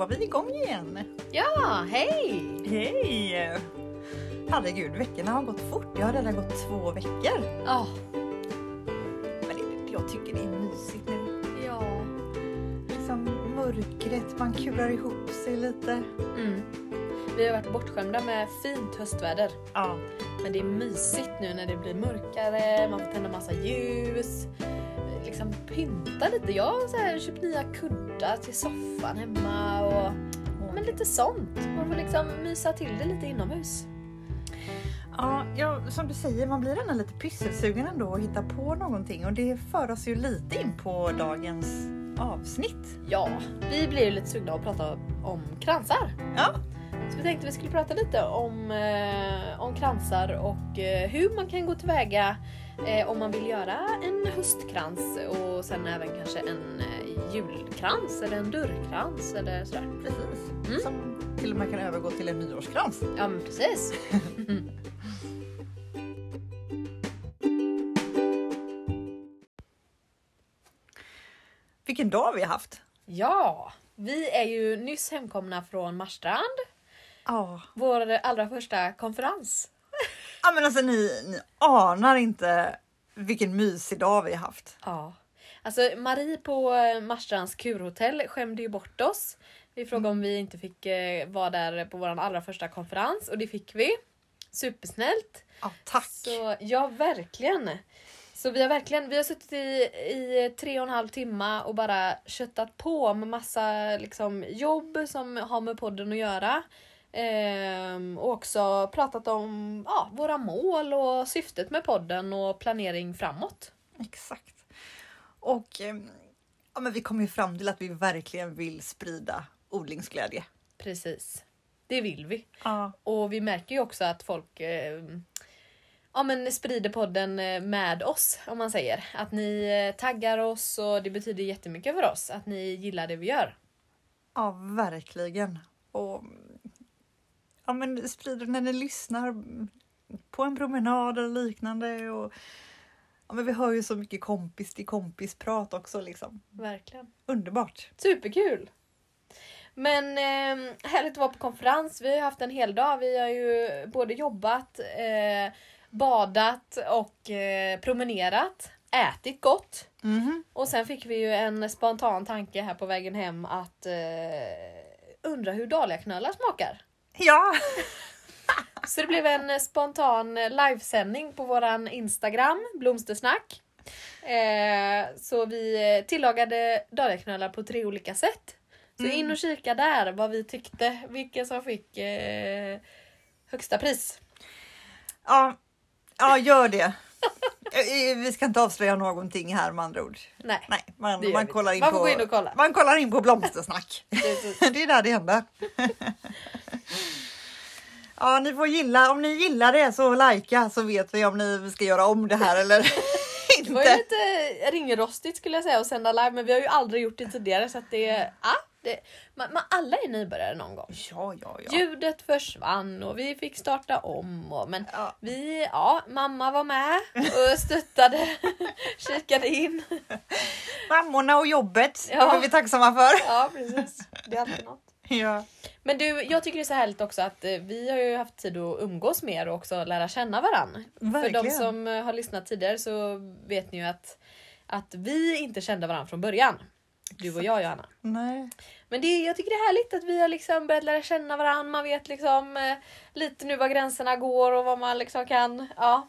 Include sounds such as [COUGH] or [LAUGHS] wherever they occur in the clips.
var vi igång igen. Ja, hej! Hej! Herregud, veckorna har gått fort. Det har redan gått två veckor. Ja, Men det, jag tycker det är mysigt nu. ja. Liksom mörkret, man kurar ihop sig lite. Mm. Vi har varit bortskämda med fint höstväder. Ja, Men det är mysigt nu när det blir mörkare, man får tända massa ljus. Liksom pynta lite. Jag har köpt nya kuddar till soffan hemma och men lite sånt. Man får liksom mysa till det lite inomhus. ja, ja, som du säger, man blir ändå lite pysselsugen ändå och hitta på någonting och det för oss ju lite in på dagens avsnitt. Ja, vi blir ju lite sugna att prata om kransar. Ja, Så vi tänkte vi skulle prata lite om, eh, om kransar och eh, hur man kan gå tillväga om man vill göra en höstkrans och sen även kanske en eh, julkrans eller en dörrkrans eller sådär. precis. Mm. Som till och med kan övergå till en nyårskrans. Ja men precis. [LAUGHS] Vilken dag vi har haft! Ja, vi är ju nyss hemkomna från Marstrand, Ja, vår allra första konferens. Ja men alltså ni, ni anar inte vilken mysig dag vi har haft. Ja. Alltså Marie på eh, Marstrands kurhotell skämde ju bort oss. Vi frågade om vi inte fick eh, vara där på vår allra första konferens och det fick vi. Supersnällt. Ja, tack! Så ja, verkligen. Så vi har verkligen vi har suttit i, i tre och en halv timme och bara köttat på med massa liksom, jobb som har med podden att göra. Ehm, och också pratat om ja, våra mål och syftet med podden och planering framåt. Exakt. Och eh, ja, men vi kom ju fram till att vi verkligen vill sprida odlingsglädje. Precis. Det vill vi. Ja, Och vi märker ju också att folk eh, ja, men sprider podden eh, med oss om man säger. Att ni eh, taggar oss och det betyder jättemycket för oss att ni gillar det vi gör. ja verkligen. Och ja, men sprider när ni lyssnar på en promenad eller liknande. Och, ja, men vi hör ju så mycket kompis till kompis prat också liksom. Verkligen. Underbart! Superkul! Men eh, härligt att vara på konferens. Vi har haft en hel dag. Vi har ju både jobbat, eh, badat och eh, promenerat. Ätit gott. Mhm. Och sen fick vi ju en spontan tanke här på vägen hem att eh, undra hur dahliaknölar smakar. Ja! [LAUGHS] Så det blev en spontan livesändning på våran Instagram, Blomstersnack. Eh, så vi tillagade dahliaknölar på tre olika sätt. Så Mm. in och kika där vad vi tyckte, vilka som fick eh, högsta pris. Ja, ja gör det. Eh, Vi ska inte avslöja någonting här med andra ord. Nej, Nej, man, man kollar in inte. man på, in kolla. Man kollar in på blomstersnack. [LAUGHS] Det är där det händer. [LAUGHS] Ja, ni får gilla. Om ni gillar det så likea så vet vi om ni ska göra om det här eller [LAUGHS] Det var ju inte. lite ringrostigt skulle jag säga att sända live men vi har ju aldrig gjort det tidigare så att det, ja, det man, man, alla är nybörjare någon gång. Ja, ja, ja. Ljudet försvann och vi fick starta om. Och, men Ja. vi, ja, mamma var med och stöttade, [LAUGHS] kikade in. Mammorna och jobbet, Ja. det är vi tacksamma för. Ja, precis. Det är alltid något. Ja. Men du, jag tycker det är så härligt också att eh, vi har ju haft tid att umgås mer och också lära känna varann. För de som eh, har lyssnat tidigare så vet ni ju att, att vi inte kände varandra från början. Du och jag Johanna. Nej. Men det, jag tycker det är härligt att vi har liksom börjat lära känna varandra. Man vet liksom eh, lite nu var gränserna går och vad man liksom kan. Ja.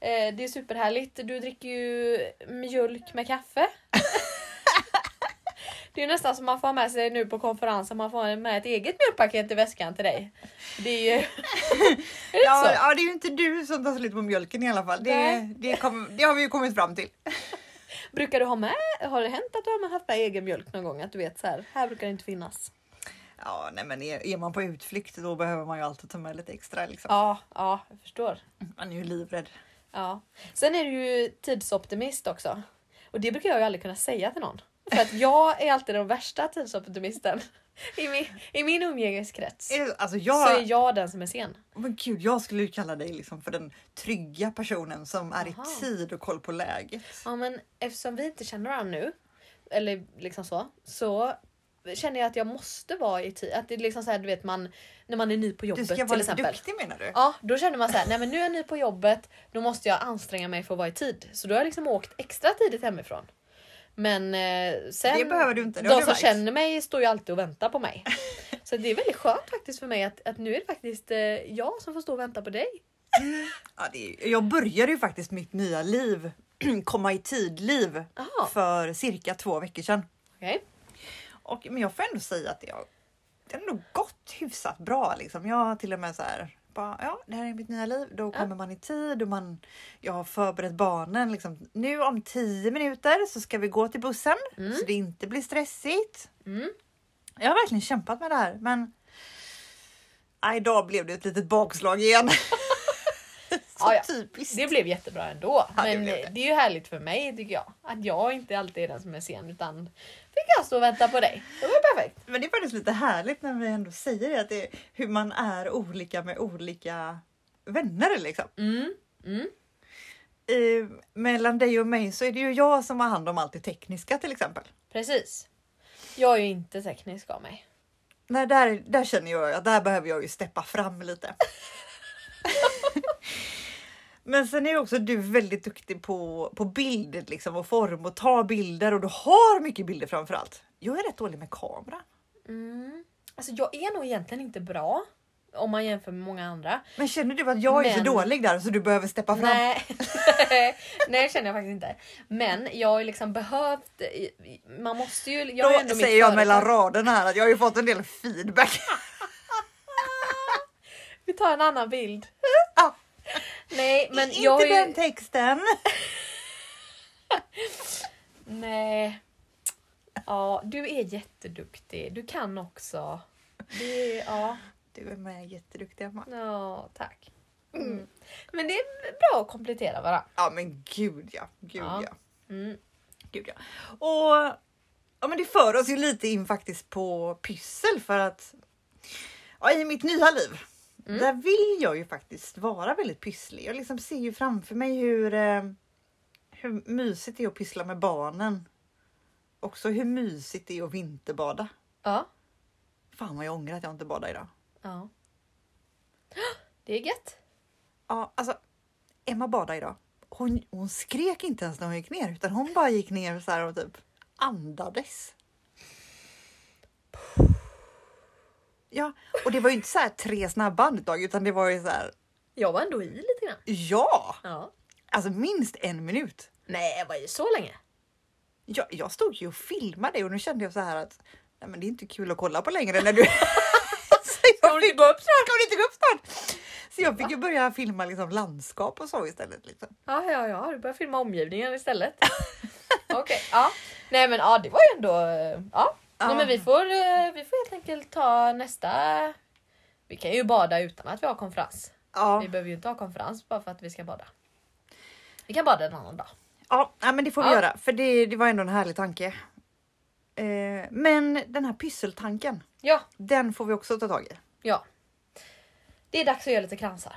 Eh, det är superhärligt. Du dricker ju mjölk med kaffe. [LAUGHS] det är nästan som man får ha med sig nu på konferensen. Man får med ett eget mjölkpaket i väskan till dig. Det är ju... [LAUGHS] [LAUGHS] är det Ja, ja, det är ju inte du som tar slut på mjölken i alla fall. Det, det, kom, det har vi ju kommit fram till. Brukar du ha med? Har det hänt att du har haft med egen mjölk någon gång? Att du vet så här, här brukar det inte finnas. Ja, nej, men är, är man på utflykt då behöver man ju alltid ta med lite extra. Liksom. Ja, ja, jag förstår. Man är ju livrädd. Ja. Sen är du ju tidsoptimist också. Och det brukar jag ju aldrig kunna säga till någon. För att jag är alltid den värsta tidsoptimisten. I min, I min umgängeskrets Alltså så jag, är jag den som är sen. men gud, jag skulle ju kalla dig liksom för den trygga personen som är Aha. i tid och koll på läget. Ja men eftersom vi inte känner varandra nu, eller liksom så, så känner jag att jag måste vara i tid. Att det är liksom så här, du vet man när man är ny på Du jobbet ska till vara lite exempel. duktig menar du? Ja, då känner man så här, nej men nu är jag ny på jobbet, då måste jag anstränga mig för att vara i tid. Så då har jag liksom åkt extra tidigt hemifrån. Men eh, sen, Det behöver du inte, det de som märkt. känner mig står ju alltid och väntar på mig. [LAUGHS] Så det är väldigt skönt faktiskt för mig att, att nu är det faktiskt eh, jag som får stå och vänta på dig. Ja, det är, jag började ju faktiskt mitt nya liv, [CLEARS THROAT] komma i tid-liv, för cirka två veckor sedan. Okej. Och, men jag får ändå säga att det har, det har ändå gått hyfsat bra. Liksom. Jag har till och med så här, bara, ja, det här är mitt nya liv. Då kommer man i tid och man, jag har förberett barnen. Liksom. Nu om tio minuter så ska vi gå till bussen Mm. så det inte blir stressigt. Mm. Jag har verkligen kämpat med det här, men idag blev det ett litet bakslag igen. [LAUGHS] så Ja, ja. typiskt. Det blev jättebra ändå. Ja, det men blev det. det. är ju härligt för mig tycker jag. Att jag inte alltid är den som är sen utan fick jag stå och vänta på dig. Det var perfekt. Men det är faktiskt lite härligt när vi ändå säger det, att det är hur man är olika med olika vänner. Liksom. Mm. Mm. Eh, mellan dig och mig så är det ju jag som har hand om allt det tekniska till exempel. Precis. Jag är ju inte teknisk av mig. Nej, där, där känner jag att där behöver jag ju steppa fram lite. [LAUGHS] Men sen är också du väldigt duktig på, på bild liksom, och form och ta bilder och du har mycket bilder framför allt. Jag är rätt dålig med kamera. Mm. Alltså jag är nog egentligen inte bra. Om man jämför med många andra. Men känner du att jag är så Men- dålig där så du behöver steppa fram? Nej. [LAUGHS] Nej det känner jag faktiskt inte. Men jag har ju liksom behövt. Man måste ju. Jag Då ändå säger jag mellan raderna här att jag har ju fått en del feedback. [LAUGHS] Vi tar en annan bild. [LAUGHS] Ja. Nej men Inte jag ju... den texten. [LAUGHS] Nej. Ja, du är jätteduktig. Du kan också. Är, ja, Du är med jätteduktig Emma. ja, tack. Mm. Men det är bra att komplettera varandra. Ja men gud ja, gud Ja. ja. Mm. Gud, ja. Och ja, men det för oss ju lite in faktiskt på pyssel för att ja, i mitt nya liv, Mm. där vill jag ju faktiskt vara väldigt pysslig. Jag liksom ser ju framför mig hur, eh, hur mysigt det är att pyssla med barnen. Också hur mysigt det är att vinterbada. Ja, Fan vad jag ångrar att jag inte badade idag. ja. [GASPS] Det är gött. Ja, alltså Emma badade idag. Hon, hon skrek inte ens när hon gick ner utan hon bara gick ner så här och typ andades. Ja, och det var ju inte så här tre snabba andetag utan det var ju så här. Jag var ändå i lite grann. Ja, Ja. alltså minst en minut. Nej, var i så länge. Jag, jag stod ju och filmade och nu kände jag så här att nej, men det är inte kul att kolla på längre när du. [LAUGHS] så jag hon fick, inte gå upp Ska hon inte gå upp snart? Så jag fick ju börja filma liksom landskap och så istället. Liksom. Ja, ja, ja, du börjar filma omgivningen istället. [LAUGHS] Okej, ja. Nej men ja, det var ju ändå... eh, Ja. Nej, men vi får, eh, vi får helt enkelt ta nästa... Vi kan ju bada utan att vi har konferens. Ja. Vi behöver ju inte ha konferens bara för att vi ska bada. Vi kan bada en annan dag. Ja, nej, men det får vi Ja. göra för det, det var ändå en härlig tanke. Eh, men den här pysseltanken, Ja, den får vi också ta tag i. ja. Det är dags att göra lite kransar.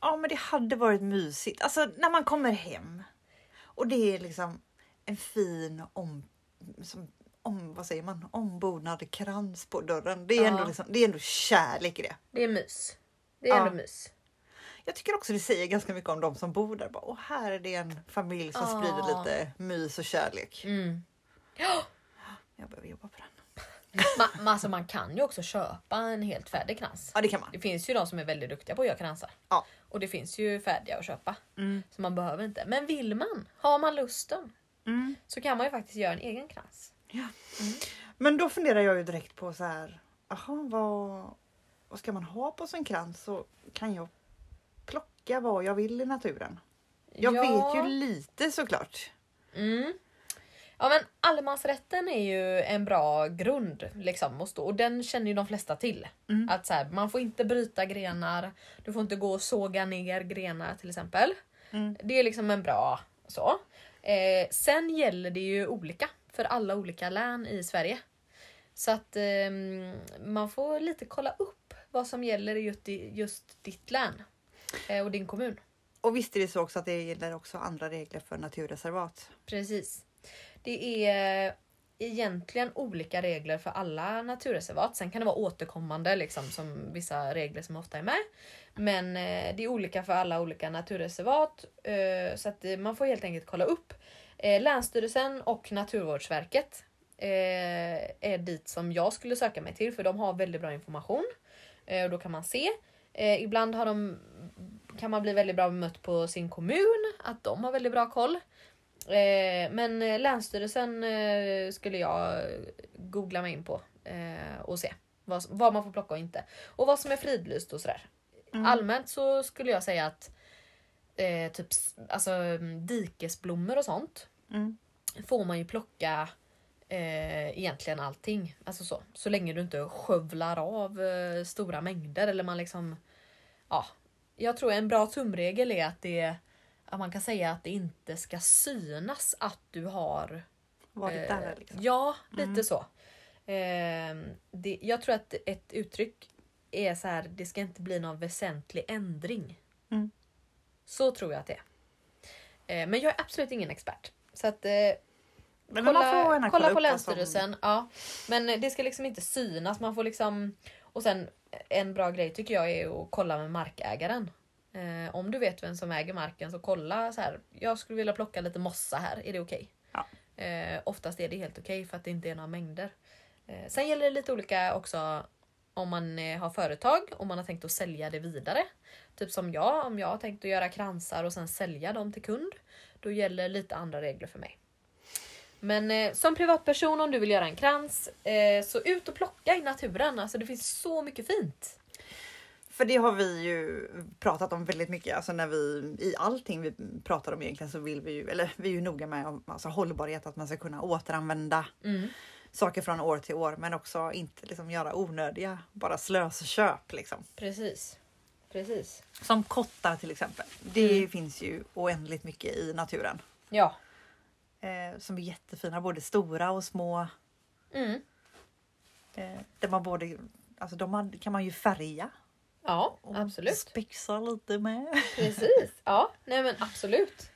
Ja, men det hade varit mysigt. Alltså när man kommer hem och det är liksom en fin om, som, om vad säger man, ombonad krans på dörren. Det är, Ja. ändå, liksom, det är ändå kärlek i det. Det är mys. Det är Ja. ändå mys. Jag tycker också det säger ganska mycket om de som bor där. Bara, Åh, här är det en familj som Ja. sprider lite mys och kärlek. Mm. [GASPS] Jag behöver jobba på den. Man, alltså man kan ju också köpa en helt färdig krans. Ja, det kan man. Det finns ju de som är väldigt duktiga på att göra kransar. Ja. Och det finns ju färdiga att köpa. Mm. Så man behöver inte. Men vill man, har man lusten, Mm. så kan man ju faktiskt göra en egen krans. Men då funderar jag ju direkt på så här. Aha, vad, vad ska man ha på sin krans? Så kan jag plocka vad jag vill i naturen. Jag Ja. vet ju lite såklart. Mm. Ja men allemansrätten är ju en bra grund liksom stå och den känner ju de flesta till. Mm. Att så här, man får inte bryta grenar, du får inte gå och såga ner grenar till exempel. Mm. Det är liksom en bra så. Eh, sen gäller det ju olika för alla olika län i Sverige. Så att ehm, man får lite kolla upp vad som gäller just, i just ditt län eh, och din kommun. Och visst är det så också att det gäller också andra regler för naturreservat. Precis. Det är egentligen olika regler för alla naturreservat. Sen kan det vara återkommande liksom som vissa regler som ofta är med. Men eh, det är olika för alla olika naturreservat. Eh, så att eh, man får helt enkelt kolla upp. Eh, Länsstyrelsen och Naturvårdsverket eh, är dit som jag skulle söka mig till för de har väldigt bra information. Eh, och då kan man se. Ibland har de, kan man bli väldigt bra bemött på sin kommun, att de har väldigt bra koll. Men Länsstyrelsen skulle jag googla mig in på och se vad, vad man får plocka och inte. Och vad som är fridlyst och sådär. Mm. Allmänt så skulle jag säga att eh, typ alltså, mm, dikesblommor och sånt Mm. får man ju plocka eh, egentligen allting. Alltså så. så länge du inte skövlar av eh, stora mängder eller man liksom... Ja. Jag tror en bra tumregel är att det att man kan säga att det inte ska synas att du har Varit Eh, där liksom. Ja, lite Mm. så. Eh, det, jag tror att ett uttryck är så här, det ska inte bli någon väsentlig ändring. Mm. Så tror jag att det är. Eh, men jag är absolut ingen expert. Så att eh, Men kolla, kolla på vad som- Länsstyrelsen. Ja. Men det ska liksom inte synas. Man får liksom... Och sen en bra grej tycker jag är att kolla med markägaren. Eh, om du vet vem som äger marken så kolla så här. Jag skulle vilja plocka lite mossa här. Är det okej? Ja. Eh, oftast är det helt okej för att det inte är några mängder. Eh, sen gäller det lite olika också om man eh, har företag och man har tänkt att sälja det vidare. Typ som jag, om jag har tänkt att göra kransar och sen sälja dem till kund. Då gäller lite andra regler för mig. Men eh, som privatperson om du vill göra en krans, eh, så ut och plocka i naturen. Alltså det finns så mycket fint. För det har vi ju pratat om väldigt mycket. Alltså när vi i allting vi pratar om egentligen så vill vi ju, eller vi är ju noga med alltså hållbarhet, att man ska kunna återanvända Mm. saker från år till år, men också inte liksom göra onödiga, bara slösköp liksom. Precis. Precis. Som kottar till exempel. Det Mm. finns ju oändligt mycket i naturen Ja. eh, som är jättefina, både stora och små. Mm. Eh, där man både, alltså de kan man ju färga Ja, och absolut. spexa lite med. Precis. [LAUGHS] Ja, nej men absolut.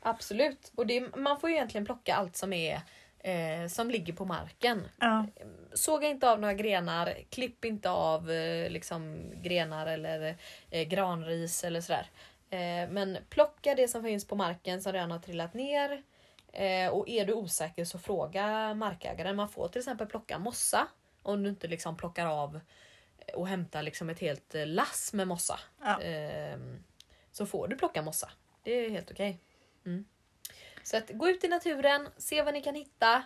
Absolut. Och det, man får ju egentligen plocka allt som är eh, som ligger på marken. Ja. Såga inte av några grenar, klipp inte av eh, liksom, grenar eller eh, granris eller sådär. Eh, men plocka det som finns på marken som redan har trillat ner. Eh, och är du osäker så fråga markägaren. Man får till exempel plocka mossa om du inte liksom plockar av och hämtar liksom ett helt eh, lass med mossa. Ja. Eh, så får du plocka mossa. Det är helt okej. Mm. Så att gå ut i naturen, se vad ni kan hitta.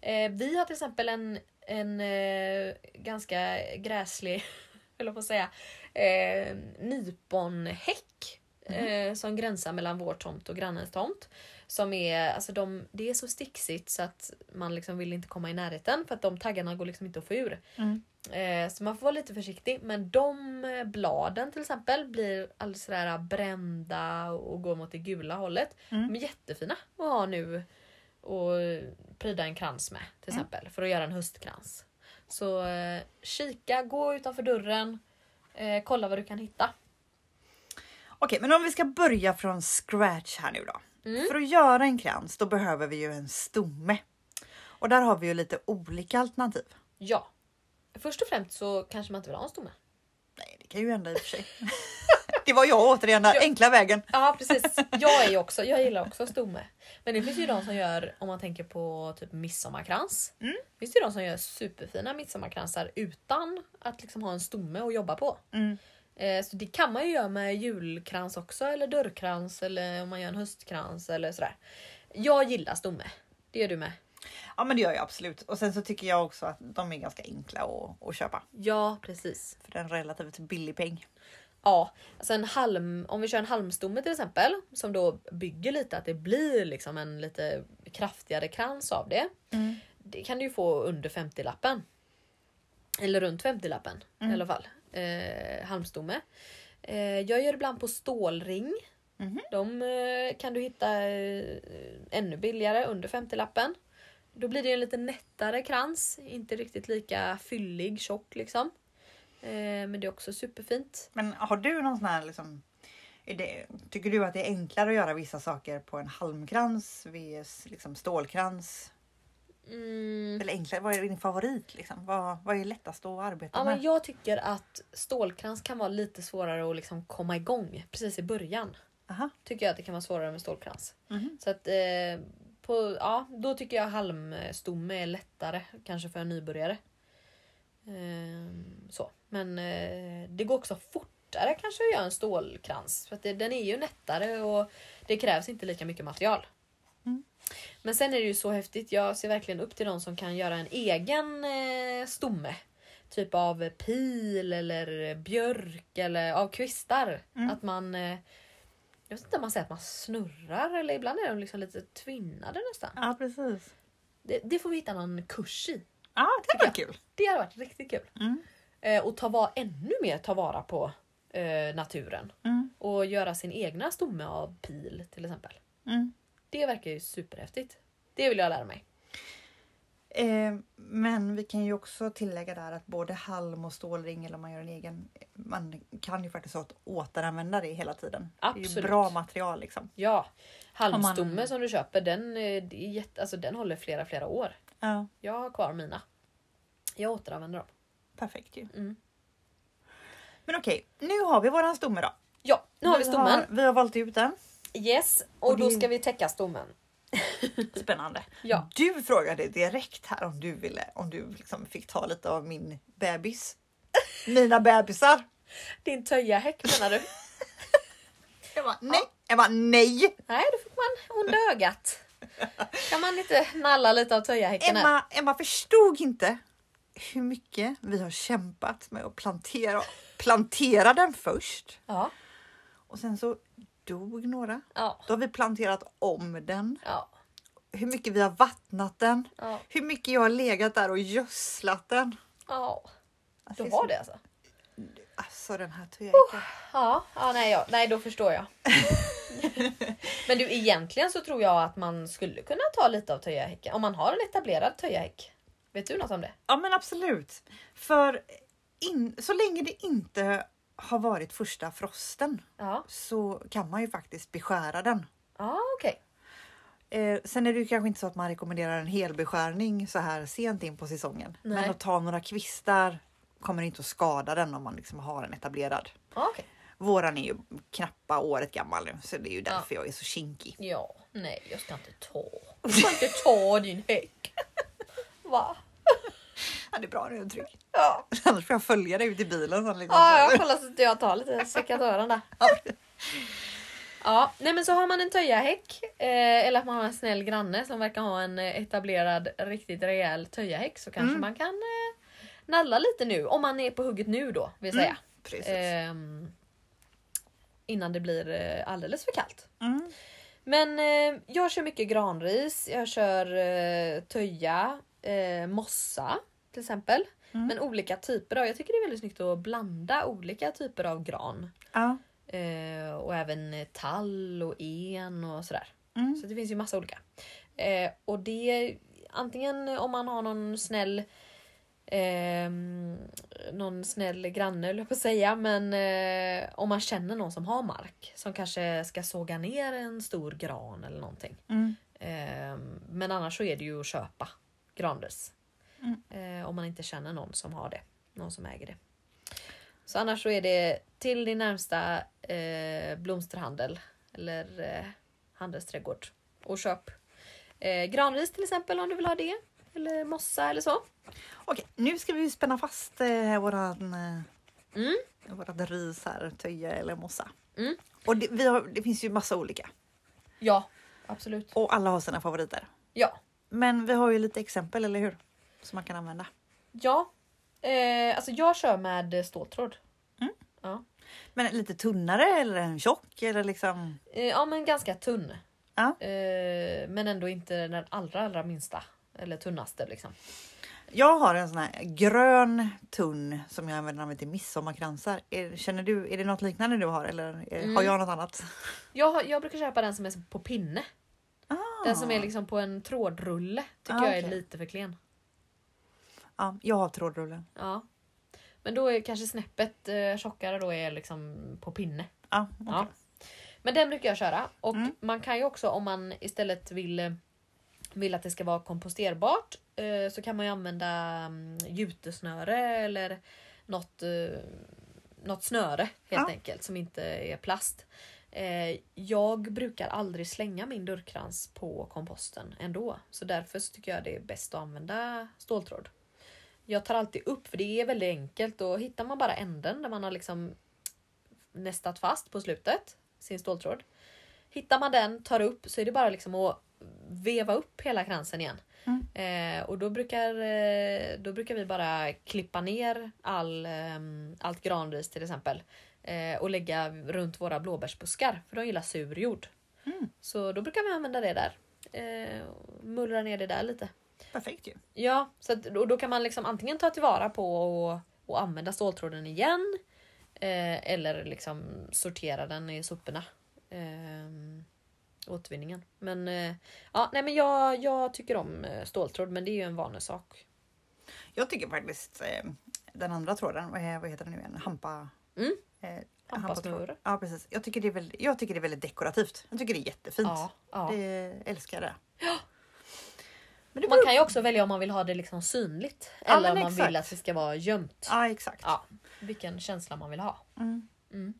Eh, vi har till exempel en, en eh, ganska gräslig, [LAUGHS] jag på att säga, eh, nyponhäck. Eh, som gränsar mellan vår tomt och grannens tomt. Som är, alltså de, det är så sticksigt så att man liksom vill inte komma i närheten för att de taggarna går liksom inte att få ur. Mm. Eh, så man får vara lite försiktig. Men de eh, bladen till exempel blir alldeles sådär brända och går mot det gula hållet. Mm. De är jättefina att ha nu och pryda en krans med till Mm. exempel. För att göra en höstkrans. Så eh, kika, gå utanför dörren. Kolla vad du kan hitta. Okej, men om vi ska börja från scratch här nu då. Mm. För att göra en krans då behöver vi ju en stomme. Och där har vi ju lite olika alternativ. Ja. Först och främst så kanske man inte vill ha en stomme. Nej, det kan ju hända i och för sig. [LAUGHS] det var jag återigen, den enkla vägen. Ja precis. Jag är också, jag gillar också stomme. Men det finns ju de som gör, om man tänker på typ midsommarkrans. Mm. Finns det ju de som gör superfina midsommarkransar utan att liksom ha en stomme att jobba på. Mm. Eh, så det kan man ju göra med julkrans också eller dörrkrans eller om man gör en höstkrans eller sådär. Jag gillar stomme. Det gör du med? Ja, men det gör jag absolut. Och sen så tycker jag också att de är ganska enkla att, att köpa Ja precis. för en relativt billig peng. Ja, alltså en halm, om vi kör en halmstomme till exempel som då bygger lite att det blir liksom en lite kraftigare krans av det. Mm. Det kan du ju få under 50-lappen. Eller runt 50-lappen Mm. i alla fall. Eh, halmstomme. Eh, jag gör ibland på stålring. Mhm. De eh, kan du hitta eh, ännu billigare under 50-lappen. Då blir det en lite nättare krans. Inte riktigt lika fyllig, tjock liksom. Eh, men det är också superfint. Men har du någon sån här liksom det, tycker du att det är enklare att göra vissa saker på en halmkrans vs liksom stålkrans? Mm. Eller enklare, vad är din favorit? Liksom? Vad, vad är lättast att arbeta Ja, med? men jag tycker att stålkrans kan vara lite svårare att liksom komma igång precis i början. Aha. Tycker jag att det kan vara svårare med stålkrans. Mhm. Så att eh, på, ja, då tycker jag halmstomme är lättare kanske för en nybörjare. Ehm, så. Men eh, det går också fortare kanske att göra en stålkrans. För att det, den är ju nättare och det krävs inte lika mycket material. Mm. Men sen är det ju så häftigt. Jag ser verkligen upp till de som kan göra en egen eh, stomme. Typ av pil eller björk eller av kvistar. Mm. Att man eh, jag vet inte om man säger att man snurrar eller ibland är de liksom lite tvinnade nästan. Ja, precis. Det, det får vi hitta någon kurs i. Ja, det var kul. Det hade varit riktigt kul. Mm. Eh, och ta var, ännu mer ta vara på eh, naturen. Mm. Och göra sin egna stomme av pil till exempel. Mm. Det verkar ju superhäftigt. Det vill jag lära mig. Eh, men vi kan ju också tillägga där att både halm och stålring eller om man gör en egen. Man kan ju faktiskt åt- återanvända det hela tiden. Det är ju Absolut. bra material liksom. Ja, halmstomme man- som du köper den, eh, är jätte, alltså, den håller flera flera år. Ja, Jag har kvar mina. Jag återanvänder dem. perfekt ju. Mm. Men okej, nu har vi våran stomme då. Ja, nu har vi stommen. Vi har valt ut den. Yes, och, Och då det- ska vi täcka stommen. [LAUGHS] Spännande. Ja. Du frågade direkt här om du ville, om du liksom fick ta lite av min bebis. [LAUGHS] Mina bebisar. Din töjahäck menar du? [LAUGHS] Jag bara, nej. Jag bara, nej. Nej, då fick man onda ögat. Kan man inte nalla lite av töjahäcken här? Emma, Emma förstod inte hur mycket vi har kämpat med att plantera, plantera den först. Ja, Och sen så dog några. ja, Då har vi planterat om den. ja, Hur mycket vi har vattnat den. ja. Hur mycket jag har legat där och gödslat den. ja. Alltså, Du har det alltså? Alltså den här töjhäcken. Ja, ja nej, ja, nej då förstår jag. [LAUGHS] Men du egentligen så tror jag att man skulle kunna ta lite av töjahäcken. Om man har en etablerad töjahäck. Vet du något om det? Ja men absolut. För in, så länge det inte har varit första frosten Ja, så kan man ju faktiskt beskära den. ja okej. Eh, sen är det ju kanske inte så att man rekommenderar en helbeskärning så här sent in på säsongen. Nej. Men att ta några kvistar kommer inte att skada den om man liksom har en etablerad. Ja, okej. Våran är ju knappa året gammal nu så det är ju därför jag är så kinkig. Ja, nej jag ska inte ta. Jag ska inte ta [LAUGHS] din häck. Va? Ja, det är bra nu är trygg. Ja. [LAUGHS] Annars får jag följa dig ut i bilen. Sen liksom. Ja, jag kollar så att jag tar lite sekatören där. [LAUGHS] Ja, nej men så har man en töjahäck eh, eller att man har en snäll granne som verkar ha en eh, etablerad riktigt rejäl töjahäck så kanske Mm. man kan eh, nalla lite nu om man är på hugget nu då vill säga. Precis. Ehm, innan det blir eh, alldeles för kallt. Mm. Men eh, jag kör mycket granris, jag kör eh, töja, eh, mossa till exempel. Mm. Men olika typer av, jag tycker det är väldigt snyggt att blanda olika typer av gran. Ja. Eh, och även eh, tall och en och sådär. Mm. Så det finns ju massa olika. Eh, och det antingen om man har någon snäll ehm, någon snäll granne höll jag på att säga men eh, om man känner någon som har mark som kanske ska såga ner en stor gran eller någonting. Mm. Ehm, men annars så är det ju att köpa granris. Mm. Eh, om man inte känner någon som har det. Någon som äger det. Så annars så är det till din närmsta eh, blomsterhandel eller eh, handelsträdgård och köp eh, granris till exempel om du vill ha det. Eller mossa eller så. Okej, nu ska vi spänna fast eh, våran, eh, Mm. vårat ris här, töja eller mossa. Mm. Och det, vi har, det finns ju massa olika Ja, absolut. och alla har sina favoriter. Ja, Men vi har ju lite exempel, eller hur? Som man kan använda. ja. Eh, alltså jag kör med ståltråd. Mm. Ja. Men lite tunnare eller en tjock eller liksom? Eh, ja men ganska tunn. Ja. Eh, men ändå inte den allra allra minsta. Eller tunnaste liksom. Jag har en sån här grön tunn som jag använder till midsommarkransar. Är, känner du, är det något liknande du har eller är, Mm. har jag något annat? Jag, jag brukar köpa den som är på pinne. Ah. Den som är liksom på en trådrulle. Tycker Ah, jag är lite för klen. Ja, jag har trådrullen. Ja. Men då är kanske snäppet eh, tjockare då är liksom på pinne. Ja, okej. Ja. Men den brukar jag köra. Och Mm. man kan ju också om man istället vill, eh, vill att det ska vara komposterbart eh, så kan man ju använda mm, jutesnöre eller något, eh, något snöre helt Ja. enkelt som inte är plast. Eh, jag brukar aldrig slänga min dörrkrans på komposten ändå. Så därför så tycker jag det är bäst att använda ståltråd. Jag tar alltid upp för det är väldigt enkelt och hittar man bara änden där man har liksom nästat fast på slutet sin ståltråd. Hittar man den, tar upp så är det bara liksom att veva upp hela kransen igen. Mm. Eh, och då brukar, eh, då brukar vi bara klippa ner all, ehm, allt granris till exempel. Eh, och lägga runt våra blåbärsbuskar för de gillar sur jord. Mm. Så då brukar vi använda det där. Eh, mullra ner det där lite. Perfekt ju. Ja, så att, och då kan man liksom antingen ta tillvara på och, och använda ståltråden igen. Eh, eller liksom sortera den i soporna. Eh, återvinningen. Men, eh, ja, nej, men jag, jag tycker om eh, ståltråd men det är ju en vanesak. Jag tycker faktiskt eh, den andra tråden, vad heter den nu igen? Hampa... Mm. Eh, hampatråd. Ja precis. Jag tycker, det är väldigt, jag tycker det är väldigt dekorativt. Jag tycker det är jättefint. Ja, ja. Det älskar det. Men det Man kan ju också välja om man vill ha det liksom synligt. Ja, eller om man exakt. vill att det ska vara gömt. Ja exakt. Ja, vilken känsla man vill ha. Mm. Mm.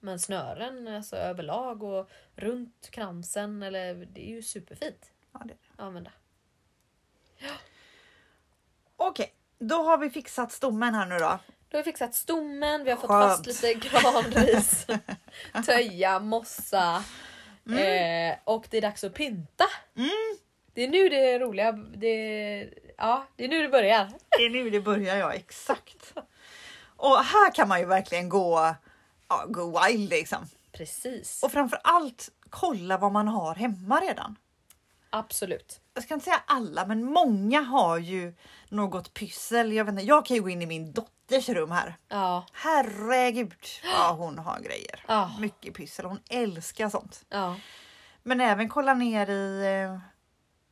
Men snören alltså överlag och runt kransen, eller, det är ju superfint Ja, det. att använda. Okej, då har vi fixat stommen här nu då. Då har vi fixat stommen, vi har fått Skönt. fast lite granris, [LAUGHS] töja, mossa. Eh, och det är dags att pynta. Mm. Det är nu det är roliga, det, ja, det är nu det börjar. Det är nu det börjar ja, exakt. Och här kan man ju verkligen gå, ja, gå wild liksom. Precis, Och framför allt kolla vad man har hemma redan. absolut. Jag ska inte säga alla, men många har ju något pyssel. Jag, vet inte, jag kan ju gå in i min dotters rum här. Ja, Herregud vad hon har grejer. Ja. Mycket pyssel. Hon älskar sånt. ja, Men även kolla ner i eh,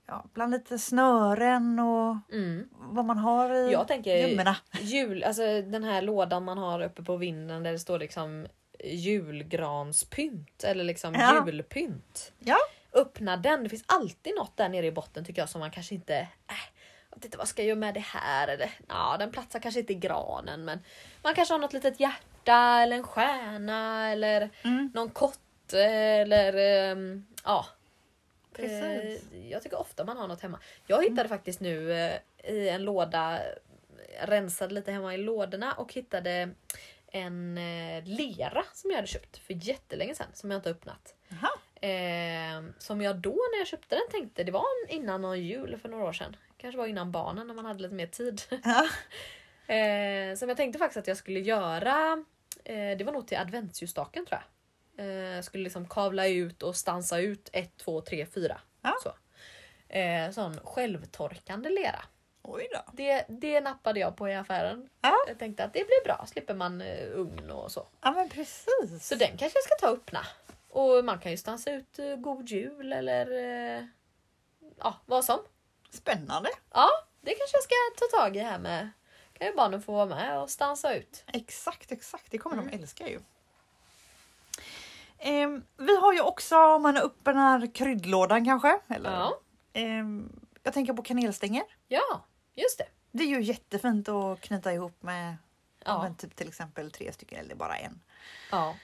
ja, bland lite snören och mm. vad man har i Jag tänker gömmorna. jul, alltså den här lådan man har uppe på vinden där det står liksom julgranspynt eller liksom Ja. julpynt. Ja. Öppna den, det finns alltid något där nere i botten tycker jag som man kanske inte äh, inte vad ska jag göra med det här eller ja, den platsar kanske inte i granen men man kanske har något litet hjärta eller en stjärna eller Mm. någon kotte eller ehm, ja. Precis. Eh, Jag tycker ofta man har något hemma. Jag hittade faktiskt nu eh, i en låda, rensade lite hemma i lådorna och hittade en eh, lera som jag hade köpt för jättelänge sedan som jag inte har öppnat. Eh, som jag då när jag köpte den tänkte, det var innan någon jul för några år sedan. Kanske var innan barnen när man hade lite mer tid. [LAUGHS] Ja. Eh, som jag tänkte faktiskt att jag skulle göra, eh, det var nog till adventsljusstaken tror jag. Eh, skulle liksom kavla ut och stansa ut 1, 2, 3, 4. Ja. Så. Eh, sån självtorkande lera. Oj då. Det, det nappade jag på i affären. Ja. Jag tänkte att det blir bra, slipper man eh, ugn och så. Ja men precis. Så den kanske jag ska ta och öppna. Och man kan ju stansa ut eh, God Jul eller eh, ja, vad som. Spännande. Ja, det kanske jag ska ta tag i här med. Kan ju barnen få vara med och stansa ut. Exakt, exakt. Det kommer Mm. de älska ju. Ehm, vi har ju också, om man öppnar kryddlådan kanske. Eller, Ja. Ehm, jag tänker på kanelstänger. Ja, just det. Det är ju jättefint att knyta ihop med Ja. men typ till exempel tre stycken eller bara en. ja.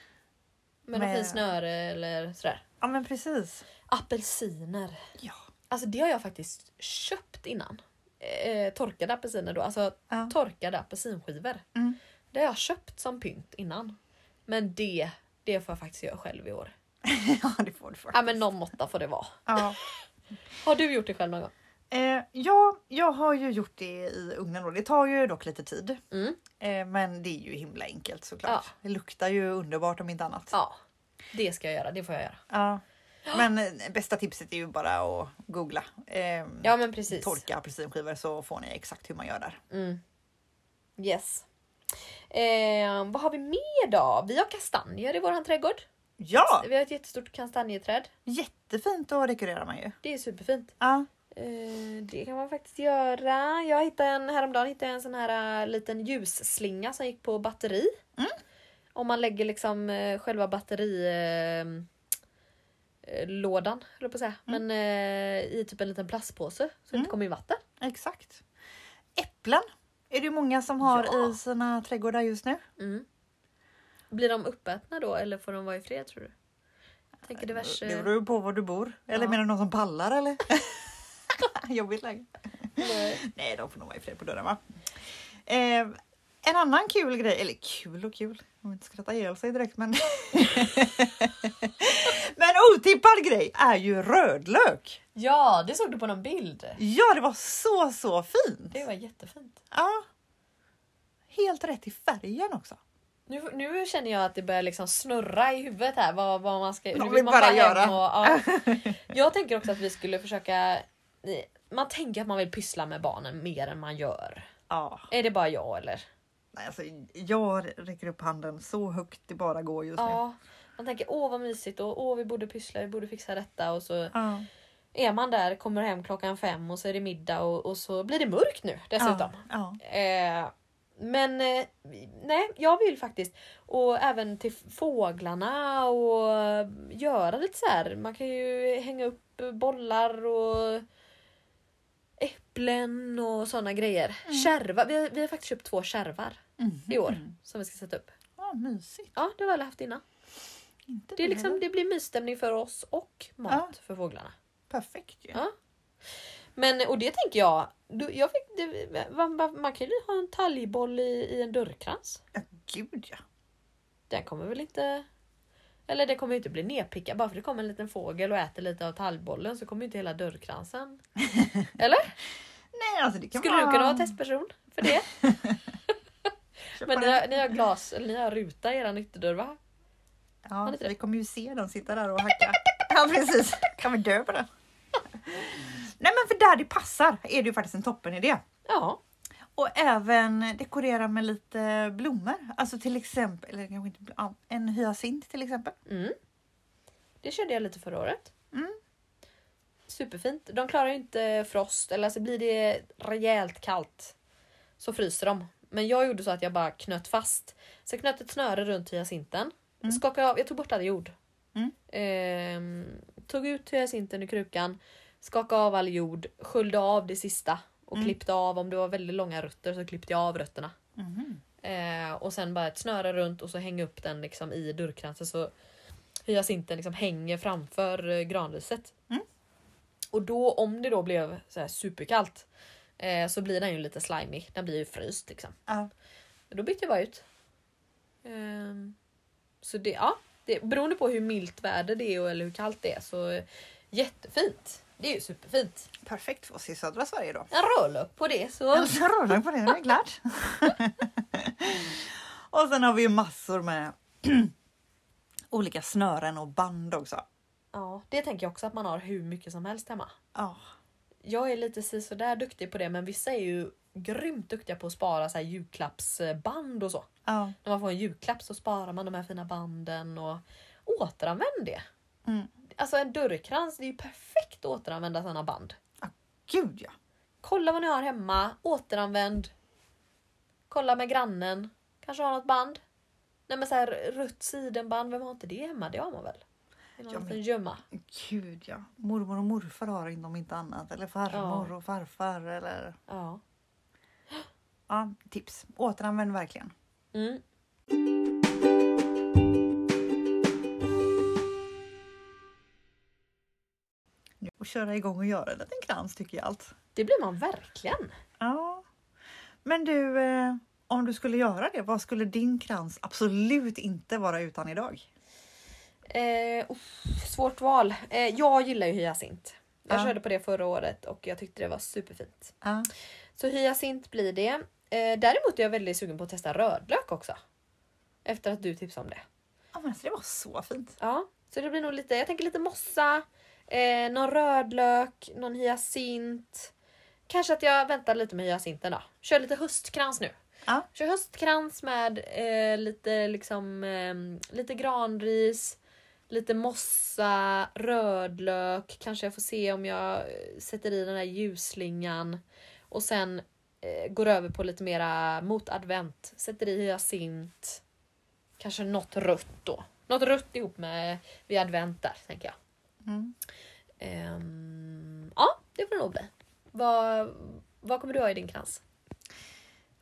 Med Med- fint snöre eller sådär. Ja men precis. Apelsiner. Ja. Alltså det har jag faktiskt köpt innan. Eh, torkade apelsiner då, alltså Ja. torkade apelsinskivor. Mm. Det har jag köpt som pynt innan. Men det, det får jag faktiskt göra själv i år. [LAUGHS] ja det får du faktiskt. Ja men någon måtta får det vara. Ja. [LAUGHS] Har du gjort det själv någon gång? Eh, ja, jag har ju gjort det i ugnen då. Det tar ju dock lite tid. Mm. Eh, men det är ju himla enkelt såklart. Ja. Det luktar ju underbart om inte annat. Ja, det ska jag göra. Det får jag göra. Ja. Men eh, bästa tipset är ju bara att googla. Eh, Ja men precis. Torka apelsinskivor så får ni exakt hur man gör där. Mm. Yes. Eh, vad har vi mer då? Vi har kastanjer i våran trädgård. Ja, Vi har ett jättestort kastanjeträd. jättefint att dekorera man ju. Det är superfint. Ja, Eh, det kan man faktiskt göra. Jag hittade en, häromdagen hittade jag en sån här äh, liten ljusslinga som gick på batteri. Mm. Om man lägger liksom äh, själva batteri... Äh, lådan, höll på att säga. Men äh, i typ en liten plastpåse så det Mm. inte kommer in vatten. Exakt. Äpplen är det många som har Ja. i sina trädgårdar just nu. Mm. Blir de uppätna då eller får de vara i fred tror du? Jag tänker diverse... Det beror ju på var du bor. Eller Ja. menar du någon som pallar eller? [LAUGHS] [LAUGHS] Jobbigt läge. Nej. Nej, de får nog vara i fred på dörren va? Eh, en annan kul grej, eller kul och kul, om inte skratta ihjäl sig direkt men. [LAUGHS] otippad grej är ju rödlök. Ja, det såg du på någon bild. Ja, det var så så fint. Det var jättefint. Ja. Helt rätt i färgen också. Nu, nu känner jag att det börjar liksom snurra i huvudet här. Vad, vad man ska, Vad vill vi man bara göra. Och, ja. [LAUGHS] Jag tänker också att vi skulle försöka... Man tänker att man vill pyssla med barnen mer än man gör. Ja, Är det bara jag eller? nej, alltså, jag räcker upp handen så högt det bara går just nu. Ja. Man tänker åh vad mysigt och åh vi borde pyssla, vi borde fixa detta och så Ja. är man där, kommer hem klockan fem och så är det middag och, och så blir det mörkt nu dessutom. Ja. Eh, men eh, nej, jag vill faktiskt. Och även till fåglarna och göra lite så här. Man kan ju hänga upp bollar och äpplen och sådana grejer. Kärvar. Vi har, vi har faktiskt köpt två kärvar Mhm. i år som vi ska sätta upp. Ja, mysigt. Ja, det har vi aldrig haft innan. Inte Det, är liksom, det blir mysstämning för oss och mat Ja. för fåglarna. Perfekt ju. Ja. Men och det tänker jag. Du, jag fick, det, man, man man kan ju ha en talgboll i, i en dörrkrans. Ja, gud ja. Den kommer väl inte... Eller det kommer inte bli nedpickad. Bara för det kommer en liten fågel och äter lite av talgbollen så kommer ju inte hela dörrkransen. [LAUGHS] Eller? Nej, alltså det kan Skulle vara... du kunna vara testperson för det? [LAUGHS] Men ni har, ni har glas, eller ni har ruta i er ytterdörr va? Ja, vi kommer ju se dem sitta där och hacka. Ja, precis. Kan vi dö på det? Nej, men för där det passar är det ju faktiskt en toppen idé. Ja. Och även dekorera med lite blommor. Alltså till exempel, eller kanske inte, ja, en hyacint till exempel. Mm. Det körde jag lite förra året. Mm. Superfint. De klarar ju inte frost, eller alltså blir det rejält kallt så fryser de. Men jag gjorde så att jag bara knöt fast. Så jag knöt ett snöre runt hyacinten. Mm. Skakade av, jag tog bort all jord. Mm. Ehm, tog ut hyacinten ur krukan. Skakade av all jord. Sköljde av det sista. Och Mm. klippte av, om det var väldigt långa rötter så klippte jag av rötterna. Mhm. Eh, och sen bara ett snöre runt och så hänga upp den liksom i dörrkransen så hyacinten liksom hänger framför eh, granriset. Mm. Och då om det då blev så superkallt eh, så blir den ju lite slimy. Den blir ju fryst liksom. Ja. Då bytte jag bara ut. Ehm, så det, ja, det, beroende på hur milt väder det är och- eller hur kallt det är så jättefint. Det är ju superfint. Perfekt för oss i södra Sverige då. En rödlök på det så. En rödlök på det, det är klart. [LAUGHS] och sen har vi ju massor med [CLEARS THROAT] olika snören och band också. Ja, det tänker jag också att man har hur mycket som helst hemma. Ja, Jag är lite sådär duktig på det men vissa är ju grymt duktiga på att spara så här julklappsband och så. ja. När man får en julklapp så sparar man de här fina banden och återanvänd det. Mm. Alltså en dörrkrans, det är ju perfekt att återanvända sådana band. Gud ja. Kolla vad ni har hemma, återanvänd. Kolla med grannen, kanske har något band. Nej men så här rött sidenband, vem har inte det hemma? Det har man väl? Någon Ja, men- gömma. Gud ja. Mormor och morfar har inte om inte annat. Eller farmor och farfar. Eller... Ja. Ja, tips. Återanvänd verkligen. Mm. Får köra igång och göra en liten krans tycker jag allt. Det blir man verkligen. Ja. Men du, eh, om du skulle göra det, vad skulle din krans absolut inte vara utan idag? Eh, uff, svårt val. Eh, jag gillar ju hyacint. Jag Ja. körde på det förra året och jag tyckte det var superfint. Ja. Så hyacint blir det. Eh, däremot är jag väldigt sugen på att testa rödlök också. Efter att du tipsade om det. Ja, men alltså, det var så fint. Ja, så det blir nog lite, jag tänker lite mossa, eh, någon rödlök, någon hyacint. Kanske att jag väntar lite med hyacinten då. Kör lite höstkrans nu. Ja. Kör höstkrans med eh, lite liksom eh, lite granris, lite mossa, rödlök. Kanske jag får se om jag eh, sätter i den här ljusslingan. Och sen eh, går över på lite mera mot advent. Sätter i hyacint. Kanske något rött då. Något rött ihop med vid advent där tänker jag. Mm. Ehm, ja, det får det nog bli. Vad, Vad kommer du ha i din krans?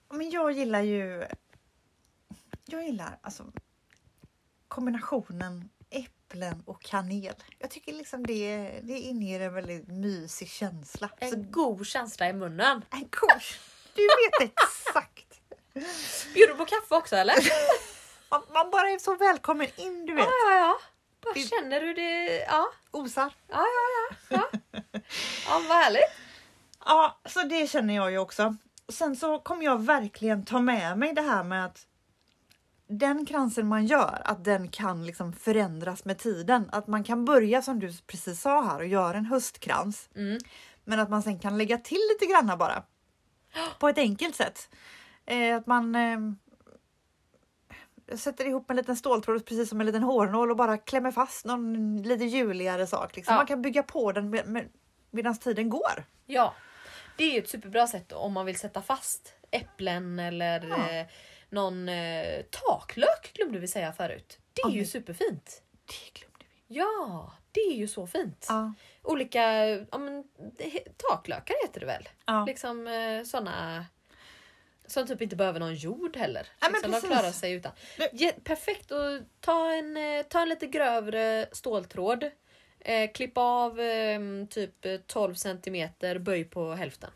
Men jag gillar ju... Jag gillar alltså kombinationen äpplen och kanel. Jag tycker liksom det, det inger en väldigt mysig känsla. En Så, god känsla i munnen. [LAUGHS] en kors. Du vet exakt. Bjuder du på kaffe också eller? [LAUGHS] Man, man bara är så välkommen in, du vet. Ja, ja, ja. Bara Det- känner hur det... Ja, Osar. ja, ja. Ja, ja. ja vad härligt. Ja, så det känner jag ju också. Sen så kommer jag verkligen ta med mig det här med att den kransen man gör, att den kan liksom förändras med tiden. Att man kan börja som du precis sa här och göra en höstkrans. Mm. Men att man sen kan lägga till lite granna bara. [GASPS] På ett enkelt sätt. Eh, att man eh, sätter ihop en liten ståltråd precis som en liten hårnål och bara klämmer fast någon lite juligare sak. Liksom. Ja. Man kan bygga på den med, med, medan tiden går. Ja, det är ju ett superbra sätt om man vill sätta fast äpplen eller Ja. Någon eh, taklök glömde vi säga förut. Det är Ja, ju superfint. Det glömde vi. Ja, det är ju så fint. Ja. Olika ja, men, taklökar heter det väl? Ja. Liksom eh, såna som typ inte behöver någon jord heller. Ja, liksom, de klarar sig utan. Ge, perfekt att ta en, eh, ta en lite grövre ståltråd. Eh, klippa av eh, typ eh, 12 centimeter, böj på hälften.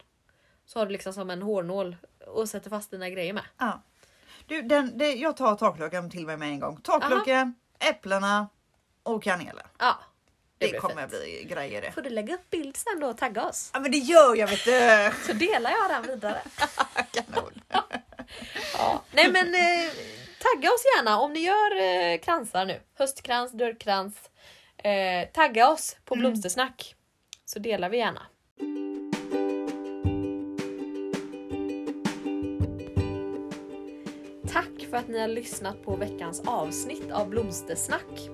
Så har du liksom som en hårnål och sätter fast dina grejer med. Ja. Du, den, det, jag tar taklöken till mig med en gång. Taklöken, äpplena och kanelen. Ja, det, Det, kommer bli grejer det. Får du lägga upp bild sen då och tagga oss? Ja men det gör jag vet du! [LAUGHS] Så delar jag den vidare. [LAUGHS] Kanon. [LAUGHS] Ja. Nej men eh, tagga oss gärna om ni gör eh, kransar nu. Höstkrans, dörrkrans. Eh, tagga oss på Mm. blomstersnack. Så delar vi gärna. Tack för att ni har lyssnat på veckans avsnitt av Blomstersnack.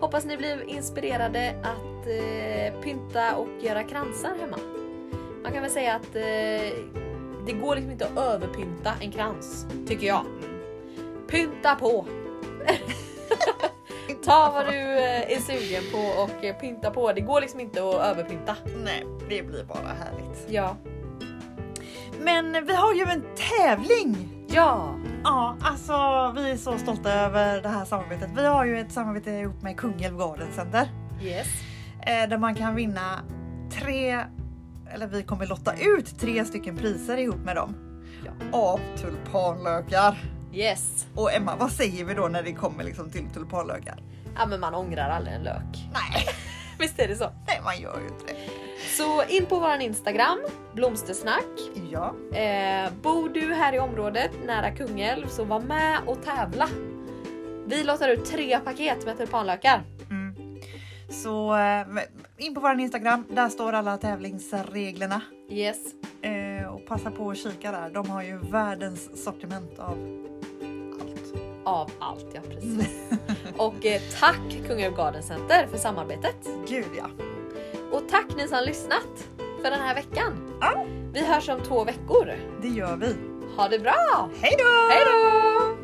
Hoppas ni blir inspirerade att eh, pynta och göra kransar hemma. Man kan väl säga att eh, det går liksom inte att överpynta en krans, tycker jag. Pynta på! [LAUGHS] Ta vad du eh, är sugen på och eh, pynta på. Det går liksom inte att överpynta. Nej, det blir bara härligt. Ja. Men vi har ju en tävling! Ja! Ja, alltså vi är så stolta över det här samarbetet. Vi har ju ett samarbete ihop med Kungälv Garden Center. Yes. Eh, där man kan vinna tre, eller vi kommer lotta ut tre stycken priser ihop med dem. Ja. Av tulpanlökar. Yes. Och Emma, vad säger vi då när det kommer liksom till tulpanlökar? Ja men man ångrar aldrig en lök. Nej, [LAUGHS] Visst är det så? nej man gör ju inte det. Så in på våran Instagram, blomstersnack. Ja, Eh, bor du här i området nära Kungälv så var med och tävla. Vi lottar ut tre paket med tulpanlökar. mm. så eh, in på vår Instagram. Där står alla tävlingsreglerna. Yes. Eh, och passa på att kika där. De har ju världens sortiment av allt. Av allt ja, precis. och eh, tack Kungälv Garden Center för samarbetet. Gud ja. Och tack ni som har lyssnat för den här veckan. Ja. Vi hörs om två veckor. Det gör vi. Ha det bra! Hej då! Hej då!